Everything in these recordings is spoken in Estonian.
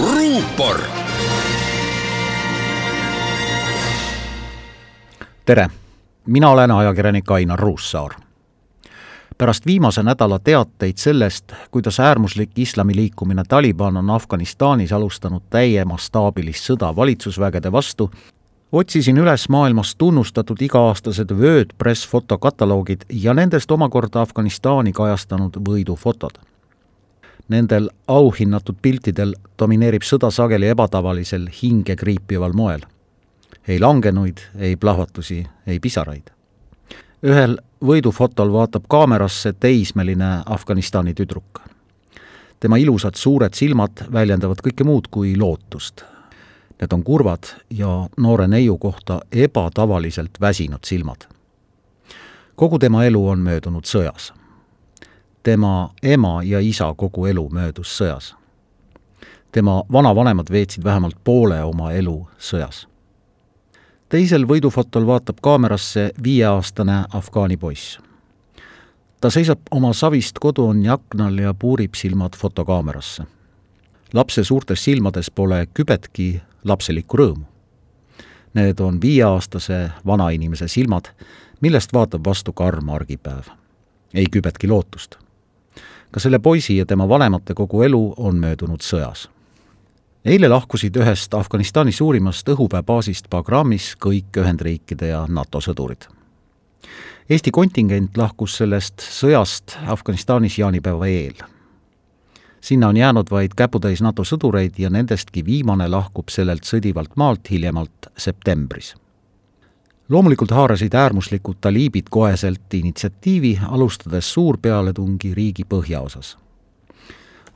ruupor. tere, mina olen ajakirjanik Ainar Ruussaar. pärast viimase nädala teateid sellest, kuidas äärmuslik islamiliikumine Taliban on Afganistanis alustanud täiemastaabilist sõda valitsusvägede vastu, otsisin üles maailmas tunnustatud iga-aastased WordPress fotokataloogid ja nendest omakorda Afganistani kajastanud võidufotod Nendel auhinnatud piltidel domineerib sõda sageli ebatavalisel hingekriipival moel. ei langenuid, ei plahvatusi, ei pisaraid. ühel võidufotol vaatab kaamerasse teismeline Afganistani tüdruk. tema ilusad suured silmad väljendavad kõike muud kui lootust. Need on kurvad ja noore neiu kohta ebatavaliselt väsinud silmad. kogu tema elu on möödunud sõjas tema ema ja isa kogu elu möödus sõjas. tema vanavanemad veetsid vähemalt poole oma elu sõjas. teisel võidufotol vaatab kaamerasse viieaastane afgaani poiss. ta seisab oma savist koduonni aknal ja puurib silmad fotokaamerasse. lapse suurtes silmades pole kübetki lapselikku rõõmu. Need on viieaastase vanainimese silmad, millest vaatab vastu karm argipäev. ei kübetki lootust ka selle poisi ja tema vanemate kogu elu on möödunud sõjas. eile lahkusid ühest Afganistani suurimast õhuväebaasist Bagramis kõik Ühendriikide ja NATO sõdurid. Eesti kontingent lahkus sellest sõjast Afganistanis jaanipäeva eel. sinna on jäänud vaid käputäis NATO sõdureid ja nendestki viimane lahkub sellelt sõdivalt maalt hiljemalt septembris loomulikult haarasid äärmuslikud taliibid koheselt initsiatiivi, alustades suurpealetungi riigi põhjaosas.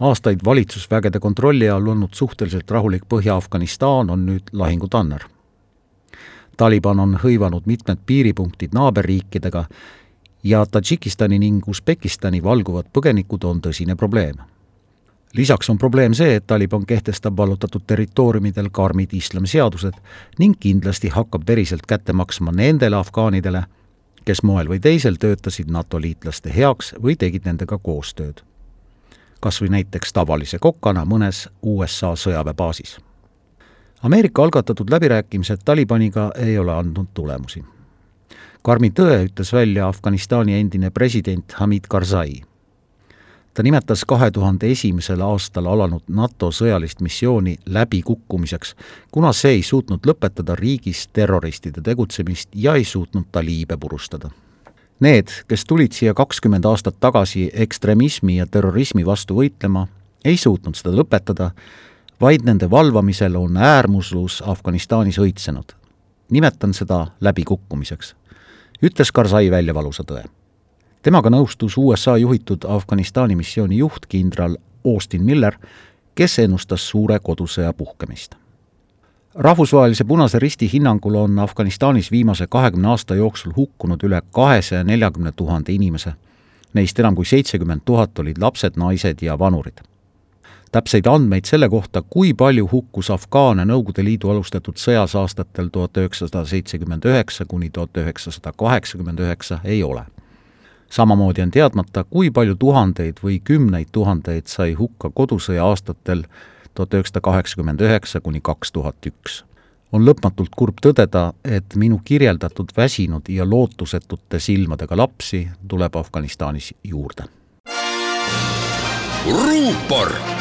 aastaid valitsusvägede kontrolli all olnud suhteliselt rahulik Põhja-Afganistan on nüüd lahingutanner. Taliban on hõivanud mitmed piiripunktid naaberriikidega ja Tadžikistani ning Usbekistani valguvad põgenikud on tõsine probleem lisaks on probleem see, et Taliban kehtestab vallutatud territooriumidel karmid islamiseadused ning kindlasti hakkab veriselt kätte maksma nendele afgaanidele, kes moel või teisel töötasid NATO liitlaste heaks või tegid nendega koostööd. kas või näiteks tavalise kokana mõnes USA sõjaväebaasis. Ameerika algatatud läbirääkimised Talibaniga ei ole andnud tulemusi. karmi tõe ütles välja Afganistani endine president Hamid Karzai ta nimetas kahe tuhande esimesel aastal alanud NATO sõjalist missiooni läbikukkumiseks, kuna see ei suutnud lõpetada riigis terroristide tegutsemist ja ei suutnud taliibe purustada. Need, kes tulid siia kakskümmend aastat tagasi ekstremismi ja terrorismi vastu võitlema, ei suutnud seda lõpetada, vaid nende valvamisel on äärmuslus Afganistanis õitsenud. nimetan seda läbikukkumiseks, ütles Karzai välja valusa tõe temaga nõustus USA juhitud Afganistani missiooni juht kindral Austin Miller, kes ennustas suure kodusõja puhkemist. rahvusvahelise Punase Risti hinnangul on Afganistanis viimase kahekümne aasta jooksul hukkunud üle kahesaja neljakümne tuhande inimese. Neist enam kui seitsekümmend tuhat olid lapsed, naised ja vanurid. täpseid andmeid selle kohta, kui palju hukkus afgaane Nõukogude Liidu alustatud sõjas aastatel tuhat üheksasada seitsekümmend üheksa kuni tuhat üheksasada kaheksakümmend üheksa, ei ole samamoodi on teadmata, kui palju tuhandeid või kümneid tuhandeid sai hukka kodusõja aastatel tuhat üheksasada kaheksakümmend üheksa kuni kaks tuhat üks. on lõpmatult kurb tõdeda, et minu kirjeldatud väsinud ja lootusetute silmadega lapsi tuleb Afganistanis juurde. ruupor